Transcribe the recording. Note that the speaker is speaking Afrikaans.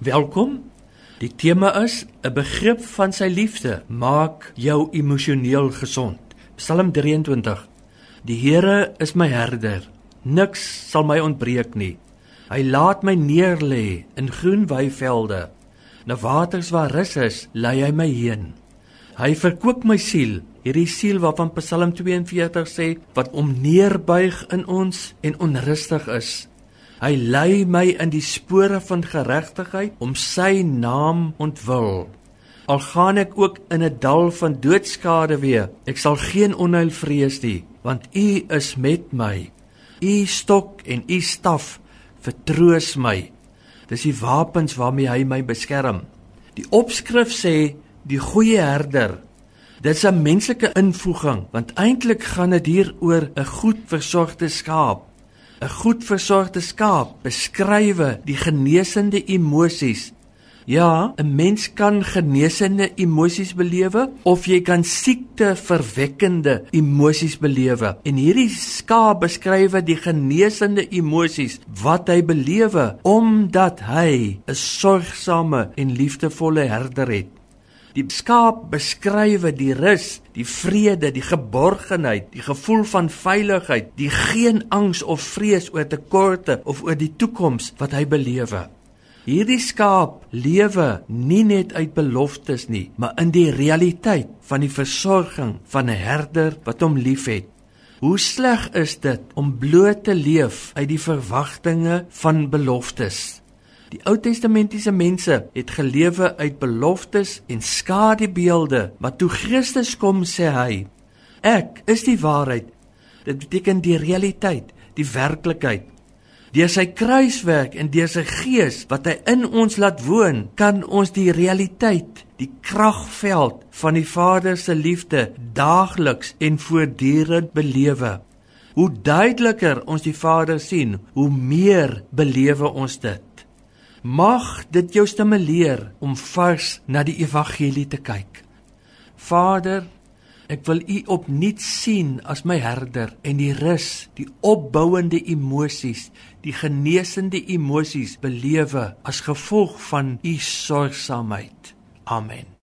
Welkom. Die tema is 'n begrip van sy liefde maak jou emosioneel gesond. Psalm 23. Die Here is my herder. Niks sal my ontbreek nie. Hy laat my neerlê in groen weivelde. Na waters waar rus is, lei hy my heen. Hy verkoop my siel, hierdie siel waarvan Psalm 42 sê wat om neerbuig in ons en onrustig is. Hy lei my in die spore van geregtigheid om sy naam ontwil. Al gaan ek ook in 'n dal van doodskade weer, ek sal geen onheil vrees nie, want U is met my. U stok en U staf vertroos my. Dis die wapens waarmee hy my beskerm. Die opskrif sê die goeie herder. Dit's 'n menslike invoeging, want eintlik gaan dit hier oor 'n goed versorgde skaap. 'n Goed versorgde skaap beskrywe die genesende emosies. Ja, 'n mens kan genesende emosies belewe of jy kan siekte verwekkende emosies belewe. En hierdie skaap beskrywe die genesende emosies wat hy belewe omdat hy 'n sorgsame en liefdevolle herder het. Die skaap beskrywe die rus, die vrede, die geborgenheid, die gevoel van veiligheid, die geen angs of vrees oor tekorte of oor die toekoms wat hy belewe. Hierdie skaap lewe nie net uit beloftes nie, maar in die realiteit van die versorging van 'n herder wat hom liefhet. Hoe sleg is dit om bloot te leef uit die verwagtinge van beloftes? Die Ou Testamentiese mense het gelewe uit beloftes en skadubeelde, maar toe Christus kom sê hy: Ek is die waarheid. Dit beteken die realiteit, die werklikheid. Deur sy kruiswerk en deur sy gees wat hy in ons laat woon, kan ons die realiteit, die kragveld van die Vader se liefde daagliks en voortdurend belewe. Hoe duideliker ons die Vader sien, hoe meer belewe ons dit. Mag dit jou stimuleer om vars na die evangelie te kyk. Vader, ek wil U opnuut sien as my herder en die rus, die opbouende emosies, die genesende emosies belewe as gevolg van U sorgsaamheid. Amen.